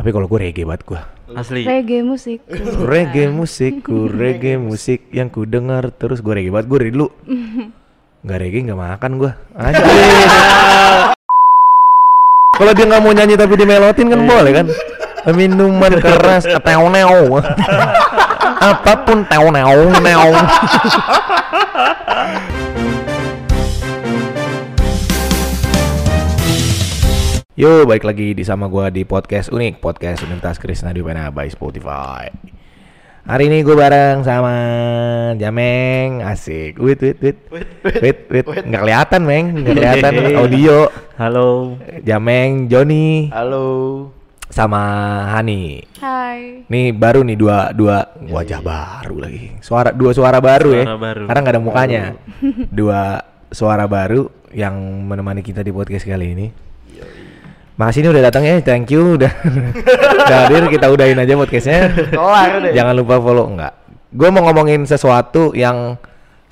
Tapi kalau gue reggae banget gue. Asli. Reggae musik. reggae musikku, reggae musik yang ku dengar terus gue reggae banget gue dari dulu. Nggak reggae nggak makan gue. Anjir. Kalau dia nggak mau nyanyi tapi dimelotin kan boleh kan? Minuman keras, teo neo. Apa pun teo neo Yo, balik lagi di sama gua di podcast unik, podcast Universitas Krishna Dipena by Spotify. Hari ini gue bareng sama Jameng, asik. Wait, wait, wait, wait, wait, nggak kelihatan, Meng, nggak kelihatan audio. Halo. Jameng, Joni, Halo. sama Hani. Hai. Nih baru nih dua dua wajah baru lagi. Suara dua suara baru ya. Suara baru. Karena nggak ada mukanya. Dua suara baru yang menemani kita di podcast kali ini. Makasih ini udah datang ya, thank you udah udah hadir kita udahin aja podcastnya. Kelar deh. Jangan lupa follow enggak. Gue mau ngomongin sesuatu yang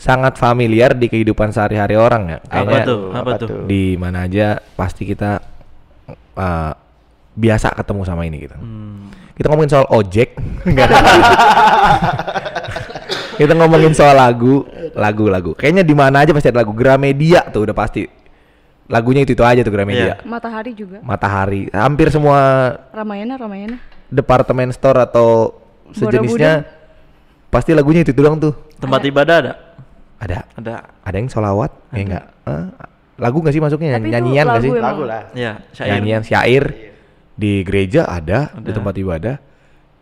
sangat familiar di kehidupan sehari-hari orang ya. Apa Kayaknya tuh? Apa apa tuh? di mana aja pasti kita uh, biasa ketemu sama ini gitu. Hmm. Kita ngomongin soal ojek. Enggak ada. kita ngomongin soal lagu, lagu-lagu. Kayaknya di mana aja pasti ada lagu Gramedia tuh udah pasti. Lagunya itu itu aja tuh Gramedia. Iya. Matahari juga. Matahari. Hampir semua Ramayana, Ramayana. departemen store atau sejenisnya pasti lagunya itu, itu doang tuh. Tempat ibadah ada? Ada. Ada. Ada yang solawat, ya enggak? Eh, lagu nggak sih masuknya? Tapi Nyanyian nggak sih? lagu emang. Lagu lah. Iya, syair. Nyanyian syair di gereja ada, di Ada. tempat ibadah.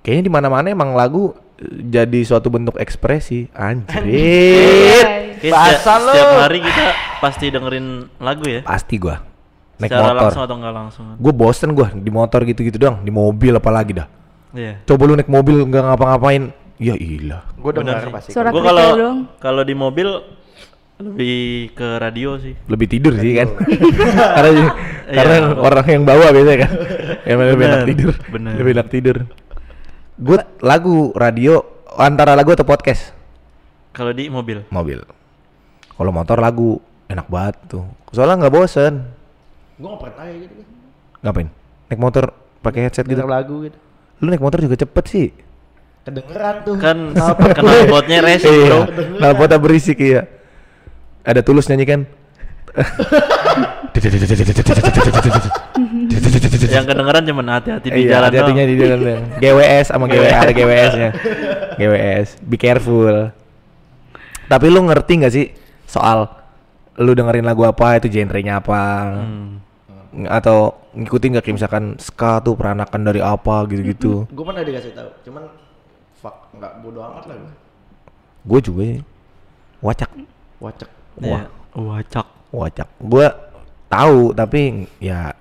Kayaknya di mana-mana emang lagu jadi suatu bentuk ekspresi. Anjir. Bahasa lu. setiap hari kita pasti dengerin lagu ya? Pasti gua naik Secara motor. langsung atau enggak langsung? Gue bosen gua di motor gitu-gitu doang, di mobil apalagi dah. Iya. Coba lu naik mobil nggak ngapa-ngapain, ya ilah. Gue Bener denger pasti. Suara Gua kerikil kalau kalau di mobil lebih ke radio sih. Lebih tidur sih kan. karena karena Iya. orang yang bawa biasanya kan. yang lebih enak Bener, tidur. bener. Lebih enak tidur. Gue lagu radio antara lagu atau podcast? Kalau di mobil. Mobil. Kalau motor lagu enak banget tuh. Soalnya nggak bosen. Gue gak pernah kayak gitu. kan. Ngapain? Naik motor pakai headset gitu. Denger lagu gitu. Lu naik motor juga cepet sih. Kedengeran tuh. Kan knalpotnya racing, Bro. Nah, potnya berisik iya. Ada tulus nyanyi kan? Yang kedengeran cuma hati-hati di Iya, jalan hati-hatinya di jalan. GWS sama GWS ada GWS-nya. GWS, be careful. Tapi lu ngerti nggak sih soal lu dengerin lagu apa itu genrenya apa? Hmm. Atau ngikutin nggak kayak misalkan ska tuh peranakan dari apa gitu-gitu. Gue pernah dikasih tahu. Cuman fuck nggak bodo amat lah gue. Gue juga sih. Wacak, Wacek. Iya. Wacak. wacak. Gue tahu tapi ya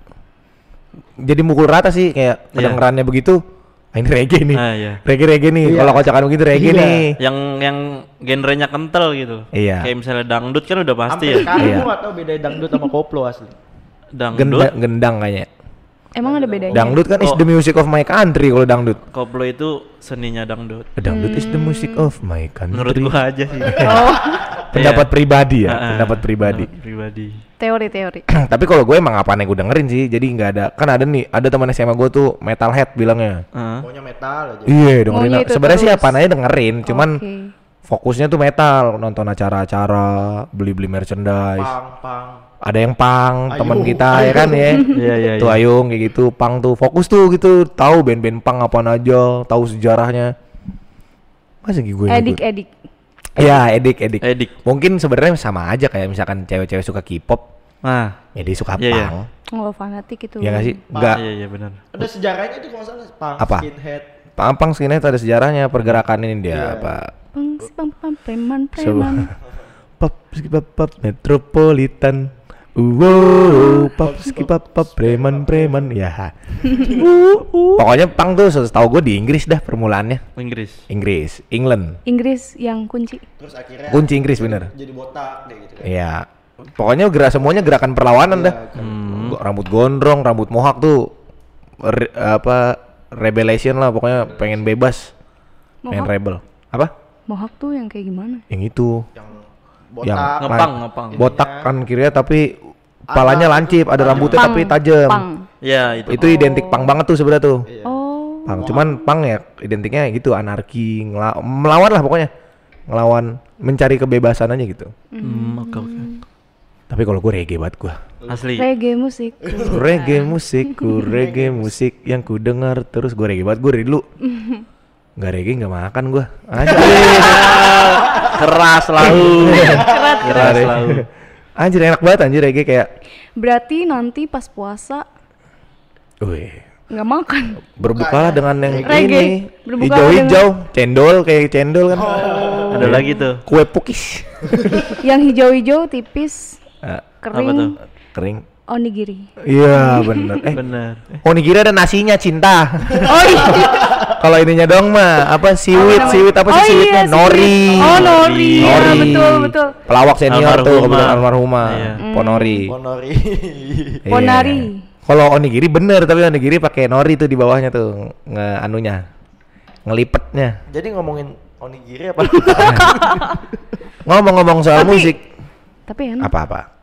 jadi mukul rata sih kayak Iya. kedengerannya begitu. Ah, ini reggae nih. Ah, iya. Reggae reggae nih. Iya. Kalau kocakan begitu reggae Iya. nih. Yang yang genrenya kental gitu. Iya. Kayak misalnya dangdut kan udah pasti Sampai ya. sekarang Iya. gue gak tau beda dangdut sama koplo asli. Dangdut, Gendang, gendang kayaknya. Emang ada bedanya? Dangdut kan is Oh. the music of my country kalau dangdut. koplo itu seninya dangdut. Dangdut is the music of my country. Menurut gua aja sih. Oh, pendapat Iya. pribadi ya, Ah, ah. pendapat pribadi. Pendapat pribadi. Teori-teori. Tapi kalau gue emang apa yang gue dengerin sih, jadi nggak ada. Kan ada nih, ada teman SMA gue tuh metalhead bilangnya. Heeh. Pokoknya metal aja. Iya dengerin. Maunya itu Sebenarnya sih apa aja dengerin, cuman Oke. fokusnya tuh metal, nonton acara-acara, beli-beli merchandise. Pang, pang. Ada yang pang, teman kita ya kan ya. Iya, iya, Tuh iya. Ayung kayak gitu, pang tuh fokus tuh gitu, tahu band-band pang apaan aja, tahu sejarahnya. Masa gue Edik, edik. Ya, edik, edik. Edik. Mungkin sebenarnya sama aja kayak misalkan cewek-cewek suka K-pop, Nah, ya dia suka Iya, iya. pang. Oh, fanatik itu. Ya nggak sih? Enggak. iya iya benar. Ada sejarahnya tuh kalau salah. Pang, Apa? skinhead. Pang pang skinhead itu ada sejarahnya pergerakan ini dia Iya. apa? Pang, pang, pang, preman, preman. pop pop metropolitan. Wow, pop ski pop pop preman preman ya. Pokoknya pang tuh setahu gue di Inggris dah permulaannya. Inggris. Inggris, England. Inggris yang kunci. Terus akhirnya Kunci Inggris bener. jadi botak deh gitu kan. Iya. Pokoknya gerak semuanya gerakan perlawanan dah. Iya, kan. Go- Rambut gondrong, rambut mohak tuh re- apa rebellion lah pokoknya pengen bebas. Pengen rebel. Apa? Mohawk tuh yang kayak gimana? Yang itu. Yang Yang botak. Ngepang, lan- ngepang. Botak kan kirinya tapi palanya lancip, ada rambutnya Pang, tapi tajam. Iya, itu. Itu identik pang banget tuh sebenarnya tuh. Iya. Oh. Pang. Cuman pang ya identiknya gitu anarki, ngela- melawan lah pokoknya. Ngelawan, mencari kebebasan aja gitu. Hmm, oke oke. Tapi kalau gue reggae banget gue. Asli. Reggae musik. reggae musikku, reggae musik yang ku dengar terus gue reggae banget gue dari dulu. Gak reggae gak makan gue. Anjir. Keras selalu. Kerat. Keras selalu. Anjir enak banget anjir reggae kayak. Berarti nanti pas puasa Wih. nggak makan. Berbukalah dengan yang Reggae. ini hijau-hijau, cendol kayak cendol kan. Ada lagi tuh. Kue pukis. Yang hijau-hijau tipis, Ah, Apa tuh? Kering, onigiri. Iya bener. Eh, Bener. Onigiri ada nasinya cinta. Oh iya. Kalau ininya dong mah apa siwit, namanya? siwit apa sih Oh siwitnya? iya, Nori. Oh, nori. Ya, Nori. betul, betul. Pelawak senior tuh kebetulan almarhumah. Iya. Ponori. Ponori. Iya. Ponari. Kalau onigiri bener tapi onigiri pakai nori tuh di bawahnya tuh nge anunya. Ngelipetnya. Jadi ngomongin onigiri apa? Ngomong-ngomong soal Tapi- musik. Tapi enak. Apa-apa?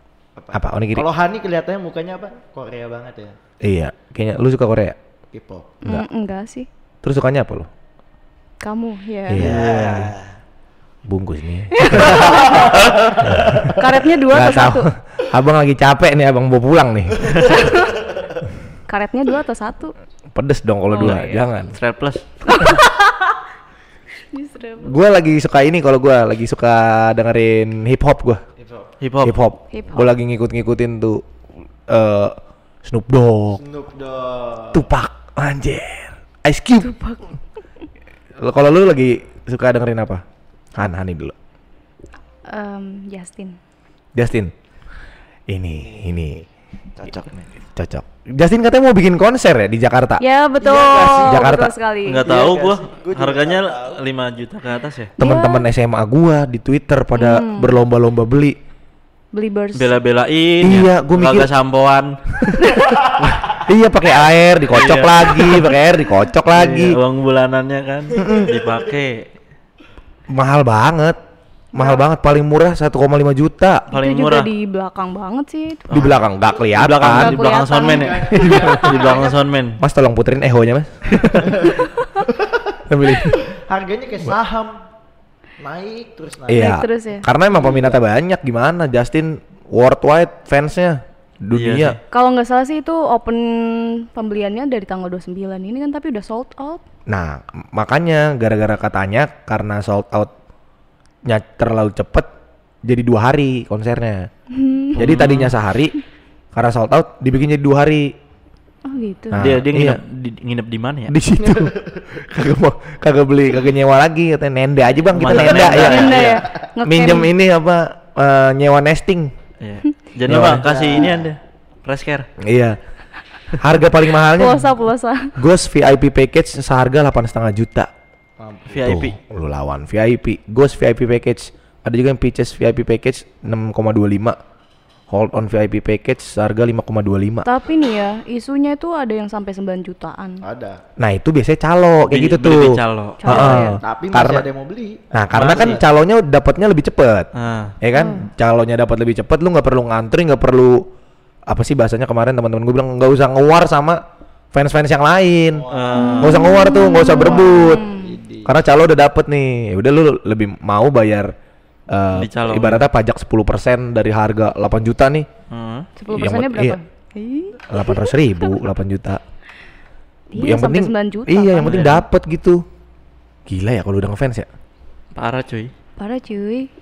Apa onigiri? Kalau Hani kelihatannya mukanya apa? Korea banget ya. Iya, kayaknya lu suka Korea. K-pop. Mm, enggak sih. Terus sukanya apa lu? Kamu ya. Iya. Bungkus nih. Karetnya dua Nggak atau satu? Abang lagi capek nih, abang mau pulang nih. Karetnya dua atau satu? Pedes dong kalau Oh, dua, iya. jangan. Strap plus. Gue lagi suka ini kalau gue lagi suka dengerin hip hop gue. Hip hop. Hip hop. Hip hop. Gue lagi ngikut-ngikutin tuh eh Snoop Dogg, Snoop Dogg. Tupac, anjir, Ice Cube. Lo- Kalau lu lagi suka dengerin apa? Han, Hani dulu. Em, Justin. Justin. Ini, ini Cocok nih. cocok. Justin katanya mau bikin konser ya di Jakarta. Ya betul. nggak sih? Jakarta. Betul sekali. Enggak Iya tahu nggak gua. Gua Harganya nggak 5 juta ke atas ya. Teman-teman SMA gua di Twitter pada Hmm. berlomba-lomba beli. Beli burst. Bela-belain Iya, ya. gua mikir- sampoan. Iya pakai air, dikocok Iya. lagi, pakai air, dikocok lagi. Iya, uang bulanannya kan dipakai. Mahal banget. Mahal banget, paling murah 1,5 juta. Paling itu juga murah. di belakang banget sih. itu. Di belakang nggak Di kelihatan. belakang, Nggak di belakang soundman ya. di belakang soundman. Mas tolong puterin ehonya mas. Sambil ini. Harganya kayak saham. Naik terus naik. Iya. Naik terus ya. Karena emang peminatnya banyak. Gimana Justin worldwide fansnya Iya dunia. Kalau nggak salah sih itu open pembeliannya dari tanggal 29 ini kan tapi udah sold out. Nah makanya gara-gara katanya karena sold outnya terlalu cepet jadi dua hari konsernya. Jadi tadinya sehari karena sold out dibikin jadi dua hari. Oh gitu. Nah, dia dia iya. nginep di, nginep di mana ya? di situ kagak mau kagak beli kagak nyewa lagi katanya nenda aja bang kita Masa nenda, nenda, ya Nenda iya. ya. Ngecamp. minjem ini apa eh, nyewa nesting Iya. Jadi Bang ada. kasih ini Anda. Fresh care. iya harga paling mahalnya Pulsa pulsa. Ghost VIP package seharga delapan setengah juta VIP. Tuh, lu lawan VIP Ghost VIP package ada juga yang Peaches VIP package 6,25 Hold on VIP package seharga 5,25 Tapi nih ya, isunya itu ada yang sampai 9 jutaan. Ada. nah itu biasanya calo kayak Beli- gitu beli tuh di calo. Calo Heeh. ya. Tapi masih karena ada yang mau beli. nah karena kan Masih. calonya dapatnya lebih cepet Ah. ya kan calonnya dapat lebih cepat lu nggak perlu ngantri nggak perlu apa sih bahasanya kemarin teman-teman gue bilang nggak usah ngewar sama fans-fans yang lain Ah. nggak usah ngewar tuh nggak usah berebut Idi. Karena calo udah dapet nih ya udah lu lebih mau bayar calo. ibaratnya pajak 10% dari harga 8 juta nih Heeh. 10 Yang persennya pen- berapa? iya. Ih, 800 ribu 8 juta Iya, sampai 9 juta iya kan. yang penting dapet gitu gila ya kalau udah ngefans ya Parah cuy. Parah cuy.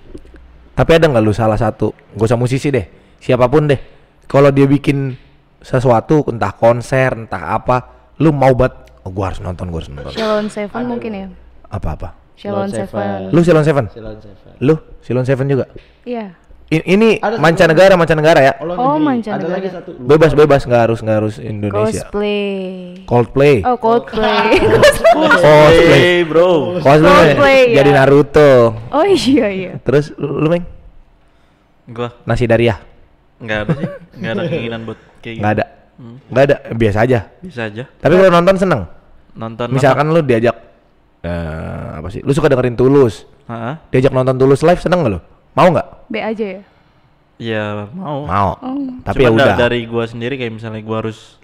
Tapi ada nggak lu salah satu, gak usah musisi deh, siapa pun deh. Kalau dia bikin sesuatu, entah konser, entah apa, lu mau banget, oh, gua harus nonton, gua harus nonton. Shalon Seven mungkin ya. Apa-apa? Shalon Seven. Seven. Lu Silon Seven? Silon Seven. Lu Silon Seven juga? Iya. I- ini Ada mancanegara, mancanegara ya? Oh, negeri. mancanegara. Ada lagi satu. Bebas, bebas, nggak harus, nggak harus Indonesia. Cosplay. Coldplay. Oh, Coldplay. Cosplay. Hey bro. Cosplay. Coldplay, Jadi ya. Naruto. oh iya iya. Terus lu, lu Meng? Gua Nasi Daria? nggak ada sih. Nggak ada keinginan buat kayak gitu. Nggak ada. Nggak ada, biasa aja. Bisa aja. Tapi kalau nonton seneng. Nonton Misalkan lu diajak eh apa sih? Lu suka dengerin Tulus. Heeh. Diajak nonton Tulus live seneng gak lu? Mau nggak? B aja ya. Ya mau. Mau. Oh. Tapi ya Cuman da- udah. dari gua sendiri kayak misalnya gua harus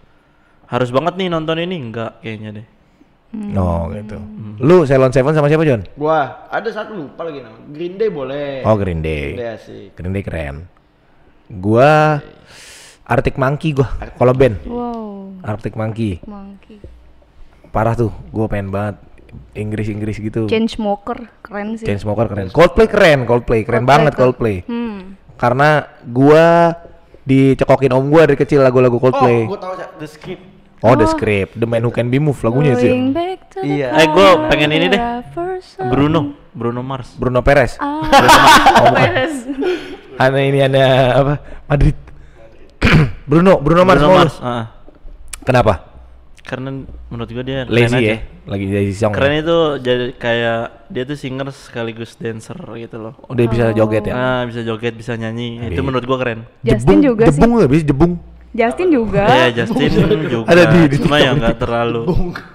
harus banget nih nonton ini enggak kayaknya deh. Oh gitu. Lu Ceylon Seven sama siapa John? Gua ada satu lupa lagi nama. Green Day boleh. Oh Green Day. Green Day asik. Green Day keren. Gua Arctic Monkey gua kalau band. Wow, Arctic Monkey. monkey. Parah tuh. Gua pengen banget Inggris-Inggris gitu. Chainsmoker keren sih. Chainsmoker keren. Coldplay keren, Coldplay keren Coldplay banget keren. Coldplay. Hmm. Karena gua dicekokin om gua dari kecil lagu-lagu Coldplay. Oh, gua tahu. The Script. Oh, The Script, The Man Who Can Be Moved lagunya sih. Iya. Eh, gua pengen ini deh. Bruno, Bruno Mars. Bruno Perez. Ah, Oh, Perez. Ana ini ada apa? Madrid. Bruno, Bruno Mars. Bruno. Mars. ah. Kenapa? Karena menurut gua dia Lazy aja. Ya, lagi lazy song. Keren ya? itu jadi kayak dia tuh singer sekaligus dancer gitu loh. Udah bisa joget ya. Ah, bisa joget, bisa nyanyi. Itu menurut gua keren. Justin juga sih. Jebung nggak bisa jebung. Justin juga. Iya, Justin juga. Ada di- di Cuma ya nggak terlalu.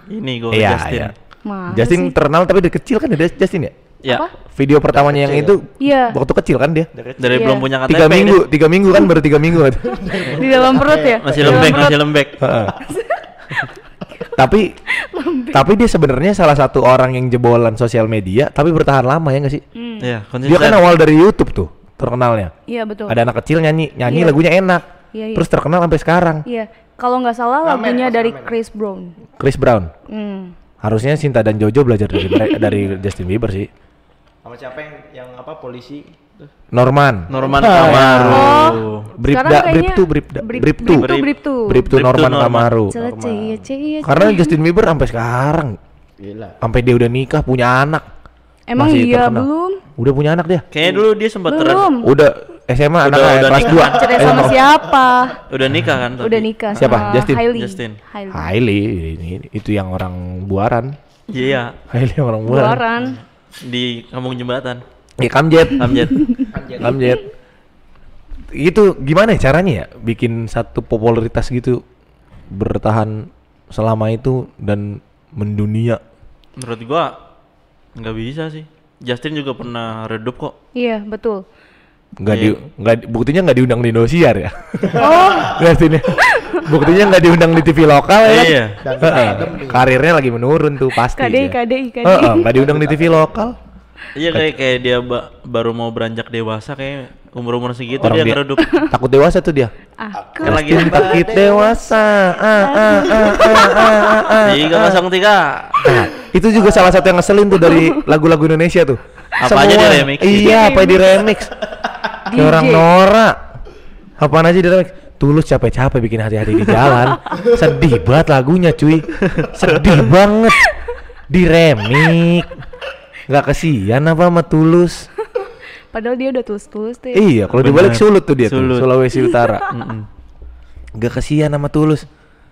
Ini gua Iya, Justin. iya. Masa Justin sih? terkenal tapi dari kecil kan ada Justin ya. Ya. Apa? Video pertamanya yang itu Iya. waktu kecil kan dia. Dari Iya. belum punya KTP. Tiga dia. minggu, tiga minggu kan baru tiga minggu. Di dalam perut ya? Masih lembek, masih lembek. Tapi tapi dia sebenarnya salah satu orang yang jebolan sosial media tapi bertahan lama ya nggak sih? Hmm. Iya, Dia kan awal dari YouTube tuh terkenalnya. Iya betul. Ada anak kecil nyanyi, nyanyi Iya. lagunya enak. Iya, iya. Terus terkenal sampai sekarang. Iya. Kalau nggak salah lagunya dari ramen. Chris Brown. Chris Brown. Hmm. Harusnya Sinta dan Jojo belajar dari dari Justin Bieber sih. Sama siapa yang yang apa polisi? Norman. Norman Ah, Kamaru. Oh. Bribda, Bribtu, Bribda, Brib- Bribtu. Bribtu, Brib- Bribtu. Bribtu Bribtu Norman. Kamaru. Karena. Justin Bieber sampai sekarang Gila. sampai dia udah nikah punya anak. Emang masih iya terkenal. belum? Udah punya anak dia. Kayaknya dulu dia sempat Belum. Udah SMA Udah- anaknya udah kelas. 2. Cerai sama siapa? udah nikah kan? tapi? Udah nikah Siapa? sama Justin? Hailey. Justin. Hailey. Hailey ini itu yang orang buaran. Iya, Hailey orang buaran. Buaran. di kampung jembatan. Ya kamjet. Amjet. kamjet. Itu gimana ya caranya ya bikin satu popularitas gitu bertahan selama itu dan mendunia. Menurut gua nggak bisa sih. Justin juga pernah redup kok. Iya, betul. Nggak Iya. di nggak di- buktinya nggak diundang di Indosiar ya. Oh, Lihat ini. Buktinya nggak diundang di TV lokal ya. kan? Iya. Nih. Karirnya lagi menurun tuh pasti. KDI. KDI, KDI. Heeh, nggak diundang di TV lokal. Iya kayak kayak dia ba- baru mau beranjak dewasa kayak umur-umur segitu Orang dia dia-. Takut dewasa tuh dia. Aku Kan lagi takut dewasa. Ah, ah, ah, ah, ah, ah. tiga kosong tiga. Nah, itu juga salah satu yang ngeselin tuh dari lagu-lagu Indonesia tuh. Apa aja di-remix. Iya, apa di remix. Kayak orang. Nora. Apaan aja di remix. Tulus capek-capek bikin hati-hati di jalan. Sedih banget lagunya, cuy. Sedih banget. Di remix. Gak kesian apa sama Tulus? Padahal dia udah tulus-tulus tuh. ya. Iya, kalau dibalik. Sulut tuh dia Sulut. tuh, Sulawesi Utara. Mm-mm. Gak kesian sama Tulus.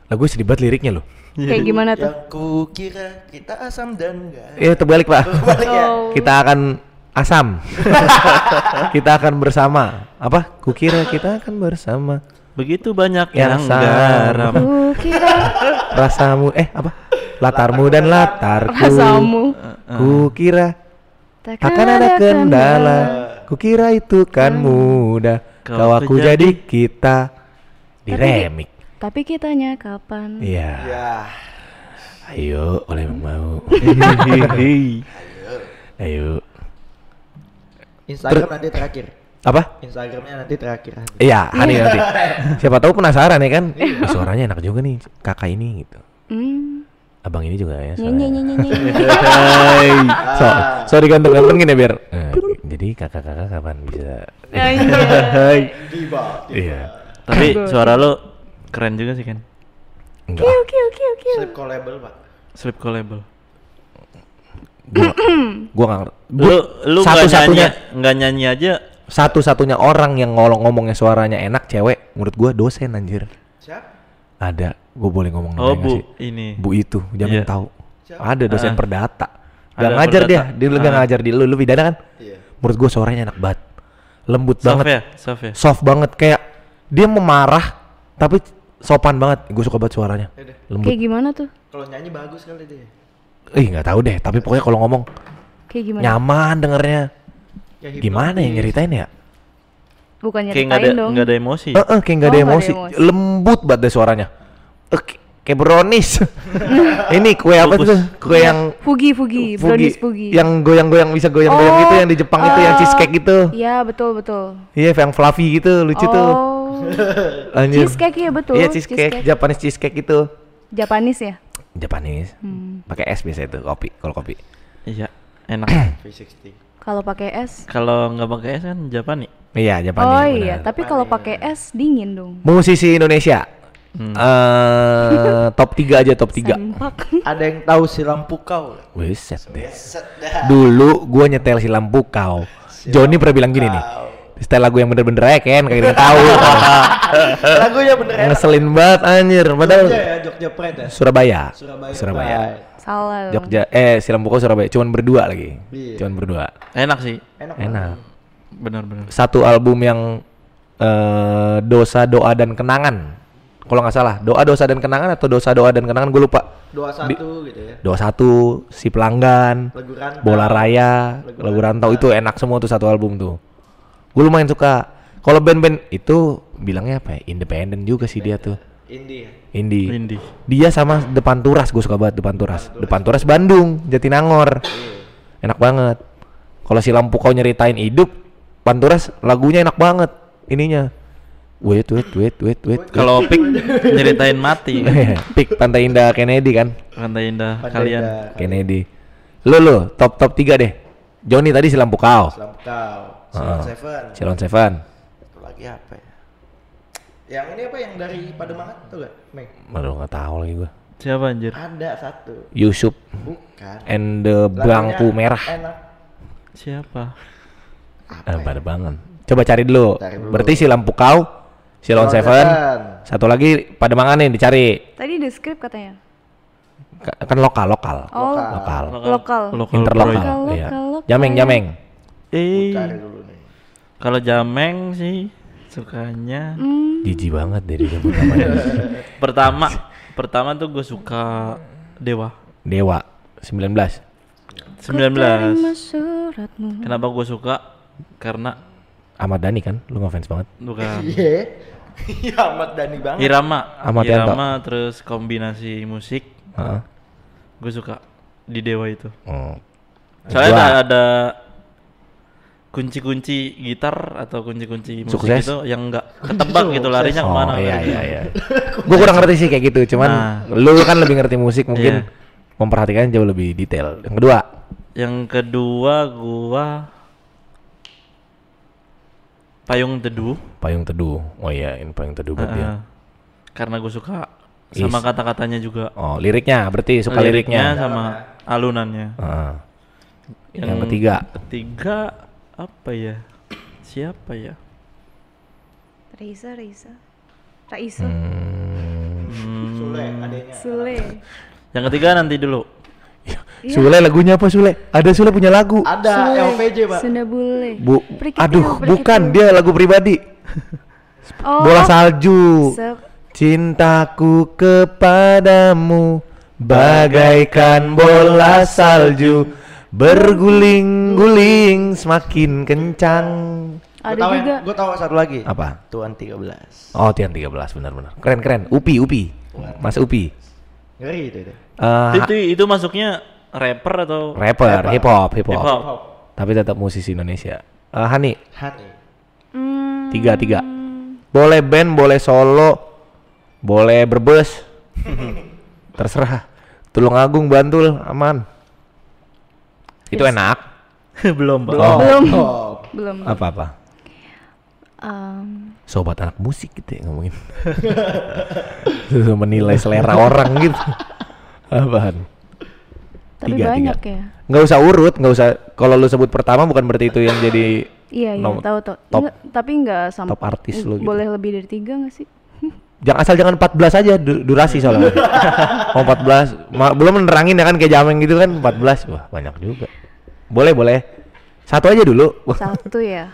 Lagu sedih banget liriknya loh. Kayak gimana tuh? Yang kukira kita asam dan enggak. Iya, terbalik, Pak. Oh. kita akan asam. kita akan bersama. Apa? Kukira kita akan bersama. Begitu banyak Yang yang garam. Kukira Rasamu eh apa? Latarmu dan latarku. rasamu Kukira akan ada kendala. Kukira itu kan mudah. Kau aku jadi- kita di Tapi- remix. Tapi kitanya kapan? Iya. Ya. Ayo, oleh mau. Ayo. Instagram nanti terakhir. Apa? Instagramnya nanti terakhir. Iya, Hani nanti. Siapa tahu penasaran ya kan? "Ih, suaranya enak juga nih kakak ini gitu. Hmm. Abang ini juga ya. Nyanyi suaranya. nyanyi nyanyi. Hai. So, so diganteng-gantengin ya biar. Eh, jadi kakak-kakak kapan bisa? Hai. Tiba. Iya. Tapi suara lo keren juga sih kan. Enggak. Kiu kiu kiu kiu. Slip collable, Pak. Slip collable. Gua, gua. Gua Lu lu satu-satunya nggak nyanyi aja. satu-satunya orang yang ngolong ngomongnya suaranya enak cewek menurut gua dosen anjir. Ada. Gua boleh ngomong Oh namanya nggak bu sih? ini. Bu itu, jamin Iya. tahu. Ada dosen Ah. perdata. Gak Ada ngajar dia, perdata. dia gak Ah. ngajar di lu, lu pidana kan? Iya. Menurut gua suaranya enak banget. Lembut Soft banget. ya, soft ya. Soft banget kayak dia memarah tapi sopan banget. Gue suka banget suaranya. Yaudah. Lembut. Kayak gimana tuh? Kalau nyanyi bagus kali dia. Ih, nggak tahu deh, tapi pokoknya kalau ngomong Kayak gimana? nyaman dengernya. Ya, Gimana ya nyeritain ya? Bukan Kayak nggak ada nyeritain dong. nggak ada emosi. Eh, eh, kayak nggak ada Oh, ada emosi. emosi. Lembut banget deh suaranya. Eh, k- kayak brownies. Ini kue apa Bungkus. tuh? Kue yang Fugi, Fugi, brownies Fugi. yang goyang-goyang bisa goyang-goyang Oh, gitu yang di Jepang itu yang eh, cheesecake gitu. Iya, betul, betul. Iya, yang fluffy gitu, lucu tuh. Oh, Anjir. cheesecake ya betul. Iya, cheesecake, Japanese cheesecake itu. Japanese ya? Japanese. Hmm. Pakai es biasa itu, kopi, kalau kopi. Iya, enak. V60. Kalau pakai es. Kalau nggak pakai es kan Japani. Iya, Japanese. oh iya, benar. tapi kalau pakai es dingin dong. Musisi Indonesia. Hmm. Eh, top 3 aja top 3. Sempak. Ada yang tahu si lampu kau? Wiset deh. Dulu gua nyetel si lampu kau. Joni pernah bilang gini nih. Setel lagu yang bener-bener aja Ken, kagak ada tahu. Lagunya bener enak. Ngeselin banget anjir. Padahal Jogja ya, Jogja Pride ya. Surabaya. Surabaya. Surabaya. Salah. Jogja eh si lampu kau Surabaya. Cuman berdua lagi. Iya. Cuman berdua. Enak sih. Enak. Enak. Benar-benar. Satu album yang eh dosa doa dan kenangan. Kalau nggak salah, doa dosa dan kenangan atau dosa doa dan kenangan gue lupa. Dua satu gitu ya. Doa satu, si pelanggan, Lagu rantau. bola raya, Lagu lagu rantau itu enak semua tuh satu album tuh. Gue lumayan suka. Kalau band-band itu bilangnya apa ya? Independen juga sih dia tuh. Indie. ya? Indie. Indie. Dia sama Depan Turas, gue suka banget Depan Turas. Depan Turas Bandung, Jatinangor. Enak banget. Kalau si lampu kau nyeritain hidup, Depan Turas lagunya enak banget. Ininya. Wait, wait, wait, wait, wait. Kalau Pik nyeritain mati. Pik Pantai Indah Kennedy kan? Pantai Indah Pantai kalian. Indah. Kennedy. Lu lu top top 3 deh. Joni tadi si lampu kau. Lampu kau. Silon Ah. Seven. Silon Seven. Satu lagi apa ya? Yang ini apa yang dari Pademangan tuh gak? Meng. Aduh nggak tahu lagi gua. Siapa anjir? Ada satu. Yusuf Bukan. and the Lagunya bangku merah. Enak. Siapa? Eh, pada banget. Coba cari dulu. Cari dulu. Berarti si lampu kau, Silon Silon Seven. Seven. Satu lagi pada mangan nih dicari. Tadi di script katanya. Ka- Kan lokal lokal. Oh, Lokal. lokal. Lokal Interlokal. Lokal, Iya. lokal, lokal. Jameng jameng. Eh, Cari dulu nih. kalau Jameng sih sukanya Jijik banget dari zaman namanya. pertama pertama tuh gue suka Dewa Dewa 19. terima 19 suratmu. kenapa gue suka karena Ahmad Dhani kan? Lu ngefans banget. bukan Iya. Iya Ahmad Dhani banget. irama Ahmad Yanto. irama terus kombinasi musik Heeh. gue suka di Dewa itu Oh. soalnya ada, ada kunci-kunci gitar atau kunci-kunci musik Sukses. itu yang enggak ketebak gitu larinya Oh ke mana iya gitu. iya iya. Gue kurang ngerti sih kayak gitu, cuman Nah. lu kan lebih ngerti musik mungkin Iya. memperhatikan jauh lebih detail. Yang kedua, yang kedua gua payung teduh payung teduh. Oh iya, ini payung teduh buat dia. Heeh. karena gue suka sama Is. kata-katanya juga Oh, liriknya berarti suka liriknya. sama alunannya Heeh. Yang Yang ketiga, ketiga apa ya siapa ya Raisa, Raisa. Raisa. hmm, Hmm, Sule adanya. Sule. yang ketiga nanti dulu Iya. Sule lagunya apa Sule? Ada Sule punya lagu. Ada Sule. LPJ, Pak. Sunda Bule. Bu, Prikitiu, aduh, bukan dia lagu pribadi. Oh, Bola salju. sep- Cintaku kepadamu bagaikan bola salju berguling-guling semakin kencang. ada Gua tahu juga. Gue tahu satu lagi. Apa? Tuan 13. Oh, Tian 13 benar-benar. Keren-keren. Upi, Upi. Mas Upi. Ngeri itu. itu. Eh, itu itu masuknya rapper atau rapper, hip hop, hip hip hop. hop Tapi tetap musisi Indonesia. Eh, Hani, Hani. Hmm, tiga tiga. Boleh band, boleh solo, boleh berbes. Terserah. Tulung Agung, Bantul, aman. Itu enak. belum pak Oh. belum. Oh. Belum. Apa-apa? Um, Sobat anak musik gitu ya ngomongin. Menilai selera orang gitu. Apaan? tapi Tiga, banyak tiga. ya. Nggak usah urut, nggak usah. Kalau lu sebut pertama bukan berarti itu yang jadi Iya, iya, tahu tahu. top- Nggak, tapi nggak sampai top artis lu gitu. Boleh lebih dari tiga nggak sih? Jangan asal jangan 14 aja du- durasi soalnya. Mau 14, ma- belum menerangin ya kan kayak jameng gitu kan 14. Wah, banyak juga. Boleh, boleh. Satu aja dulu. Satu ya.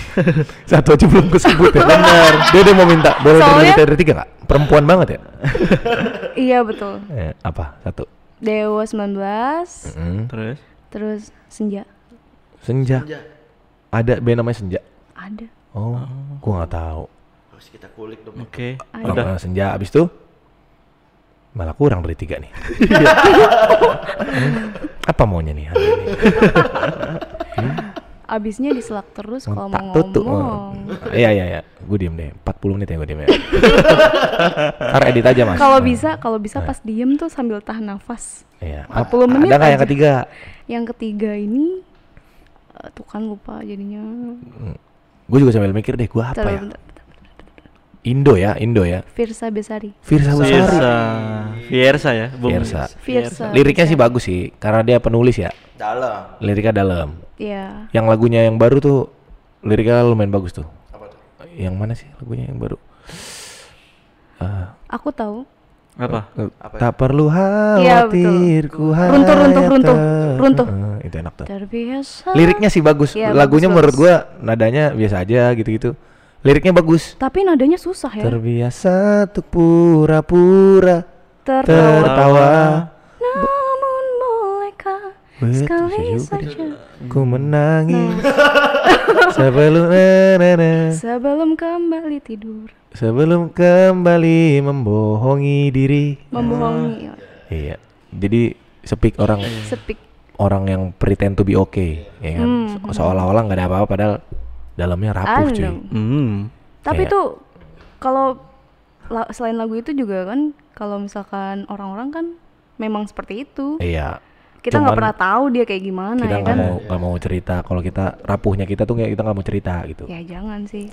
Satu aja belum kesebut ya. Bener. Dia, dia mau minta boleh Soalnya- dari, dari tiga nggak? Perempuan banget ya? iya betul. Eh, apa? Satu. Dewa 19, Mm. terus terus Senja. Senja. Senja. Ada band namanya Senja. Ada. Oh, gua nggak tahu. Harus kita kulik dong. oke Ada. udah Oh, Senja abis itu Malah kurang dari tiga nih. Hmm, Apa maunya nih hari ini? Abisnya diselak terus kalau mau tutup. ngomong. Iya iya iya. Gue diem deh. 40 menit ya gue diem ya. Ntar edit aja mas. Kalau bisa, kalau bisa Nah. pas diem tuh sambil tahan nafas. Iya. 40 menit Ada nggak yang ketiga? Yang ketiga ini eh, tuh kan lupa jadinya. Gue juga sambil mikir deh. Gue apa ya? Indo ya. Indo ya. Firsa Besari. Firsa Besari. Fiersa. Fiersa ya, Bung. Fiersa. Fiersa. Liriknya sih bagus sih. Karena dia penulis ya. Dalam. Liriknya dalam. Iya. Yang lagunya yang baru tuh liriknya lumayan bagus tuh. Apa tuh? Yang mana sih lagunya yang baru? Eh, Aku tahu. Apa? Apa ya? tak perlu Iya, khawatir ku Runtuh, runtuh, runtuh, runtuh. Eh, itu enak tuh. Terbiasa. Liriknya sih bagus. Iya, Lagunya bagus, menurut bagus. gua nadanya biasa aja gitu-gitu. Liriknya bagus. Tapi nadanya susah ya. Terbiasa untuk pura-pura Tertawa. tertawa. Namun bolehkah sekali saja Ku menangis sebelum na, na, na. sebelum kembali tidur sebelum kembali membohongi diri. membohongi Iya. Jadi speak orang sepik orang yang pretend to be okay, ya kan? Hmm, Se- Seolah-olah nggak ada apa-apa padahal dalamnya rapuh cuy. Hmm. tapi Kayak- tuh kalau la- selain lagu itu juga kan kalau misalkan orang-orang kan memang seperti itu Iya. kita nggak pernah tahu dia kayak gimana Kita ya nggak kan mau nggak mau cerita kalau kita rapuhnya kita tuh nggak kita nggak mau cerita gitu. ya jangan sih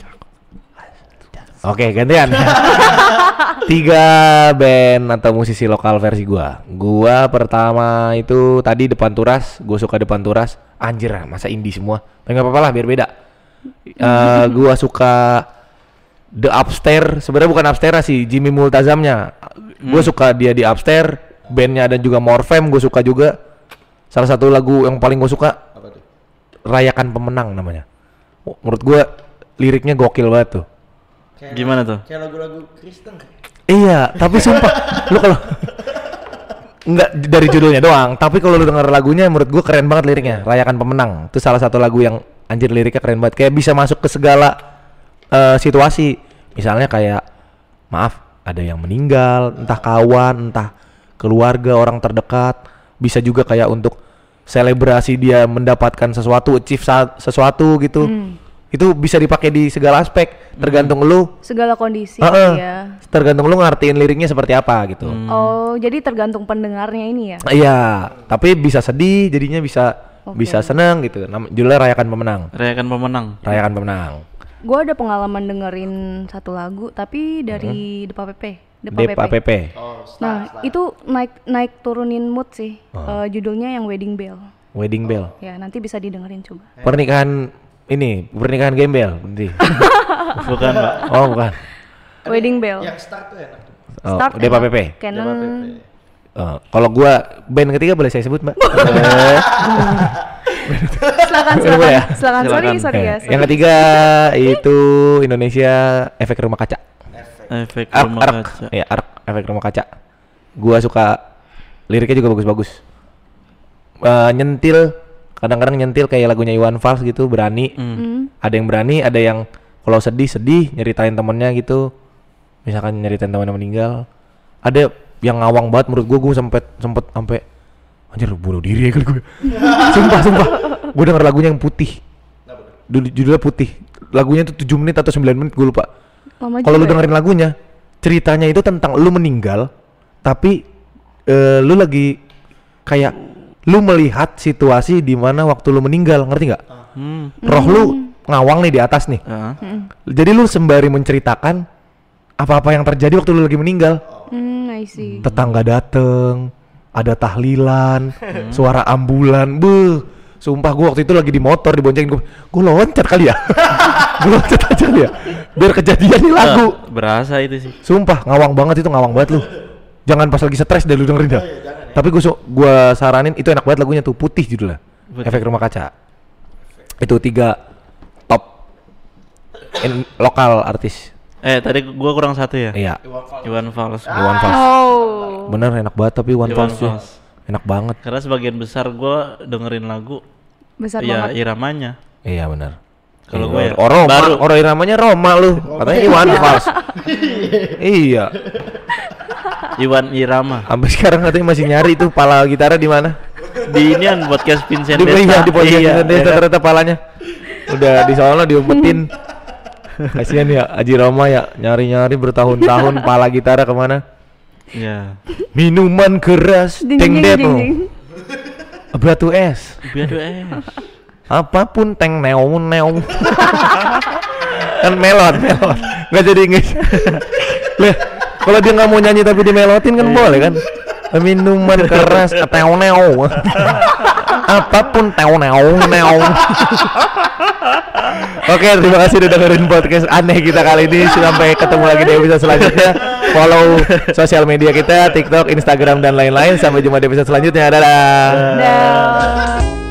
Oke gantian. Tiga band atau musisi lokal versi gua. Gua pertama itu tadi depan turas. Gue suka depan turas. Anjir masa indie semua. Tapi nggak apa-apa lah biar beda. Eh gua suka The Upstairs. Sebenarnya bukan Upstairs sih. Jimmy Multazamnya. Gue suka dia di Upstairs. Bandnya ada juga Morfem. Gue suka juga. Salah satu lagu yang paling gue suka Apa tuh? Rayakan Pemenang namanya. Oh, Menurut gua liriknya gokil banget tuh. Kayak Gimana tuh? Kayak lagu-lagu Kristen. Iya, tapi sumpah lu kalau Enggak dari judulnya doang, tapi kalau lu denger lagunya menurut gua keren banget liriknya. Rayakan Pemenang. Itu salah satu lagu yang anjir liriknya keren banget. Kayak bisa masuk ke segala eh, situasi. Misalnya kayak maaf, ada yang meninggal, entah kawan, entah keluarga, orang terdekat. Bisa juga kayak untuk selebrasi dia mendapatkan sesuatu, achieve sesuatu gitu. Itu bisa dipakai di segala aspek, tergantung lu segala kondisi Heeh. ya tergantung lu ngertiin liriknya seperti apa gitu. oh jadi tergantung pendengarnya ini ya Iya, tapi bisa sedih, jadinya bisa Oke. bisa seneng gitu. Judulnya Rayakan Pemenang. Rayakan pemenang. Rayakan Pemenang. gue ada pengalaman dengerin satu lagu tapi dari Depa PP Depa Depa PP PP. Oh, nah itu naik naik turunin mood sih Eh, judulnya yang Wedding Bell Wedding Bell. ya nanti bisa didengerin coba Pernikahan ini, pernikahan gembel nanti. Bukan, Pak. oh, bukan. Wedding Bell Yang start tuh enak. Oh, Start Depa. PP. Canon Depa PP. Oh, kalau gua band ketiga boleh saya sebut, Mbak? silakan Boleh silakan ya? silakan sorry Silakan. sorry ya sorry. Yang ketiga itu Indonesia Efek Rumah Kaca. Efek Ark, rumah Ark. kaca. Ya, Ark, Efek Rumah Kaca. Gua suka liriknya juga bagus-bagus. Eh, nyentil, kadang-kadang nyentil kayak lagunya Iwan Fals gitu, berani. Hmm. Ada yang berani, ada yang kalau sedih sedih nyeritain temennya gitu. Misalkan nyeritain temannya meninggal. Ada yang ngawang banget menurut gua, gua sempet sempet sampai anjir bunuh diri ya kali gue. sumpah, sumpah. Gua denger lagunya yang putih. Dulu judulnya putih. Lagunya tuh 7 menit atau 9 menit gue lupa. Lama Kalau lu ya? dengerin lagunya, ceritanya itu tentang lu meninggal, tapi eh, lu lagi kayak lu melihat situasi di mana waktu lu meninggal, ngerti nggak? Hmm. Roh lu ngawang nih di atas nih. Ah. Jadi lu sembari menceritakan apa-apa yang terjadi waktu lu lagi meninggal. Hmm I see Tetangga dateng, ada tahlilan, suara ambulan, beuh. Sumpah gua waktu itu lagi di motor diboncengin gua, gua loncat kali ya. gua loncat aja kali ya. Biar kejadian nih lagu. Ah, berasa itu sih. Sumpah ngawang banget itu ngawang banget lu. Jangan pas lagi stres deh lu dengerin dah. Tapi gua su- gua saranin itu enak banget lagunya tuh putih judulnya. Putih. Efek rumah kaca. Itu tiga top in- lokal artis. Eh, tadi gua kurang satu ya? Iya. Iwan Fals. Iwan Fals. oh Bener enak banget tapi Iwan Fals tuh. Enak banget. Karena sebagian besar gua dengerin lagu besar ya banget iramanya. Iya bener. Kalau Iya, gue ya, oh, Roma, baru. orang iramanya Roma lu. Katanya Iwan Fals. iya. Iwan Irama. Sampai sekarang katanya masih nyari tuh pala gitarnya di mana? Di inian podcast Vincent Di iya, di podcast Iya, Vincent Desta iya. ternyata palanya. Udah di sono diumpetin. Kasihan ya Haji Roma ya nyari-nyari bertahun-tahun pala gitarnya ke mana? Iya. Minuman keras, Ding, teng depo, ding. batu es, Biar tuh eh. apa pun teng neon neon. kan melon melon, nggak jadi nggak. Lah, kalau dia nggak mau nyanyi tapi dimelotin kan boleh kan? Minuman keras, teo neo. Apa pun teo neo neo. Oke, terima kasih udah dengerin podcast aneh kita kali ini. Sampai ketemu lagi di episode selanjutnya. Follow sosial media kita, TikTok, Instagram dan lain-lain. Sampai jumpa di episode selanjutnya. Dadah. Dah.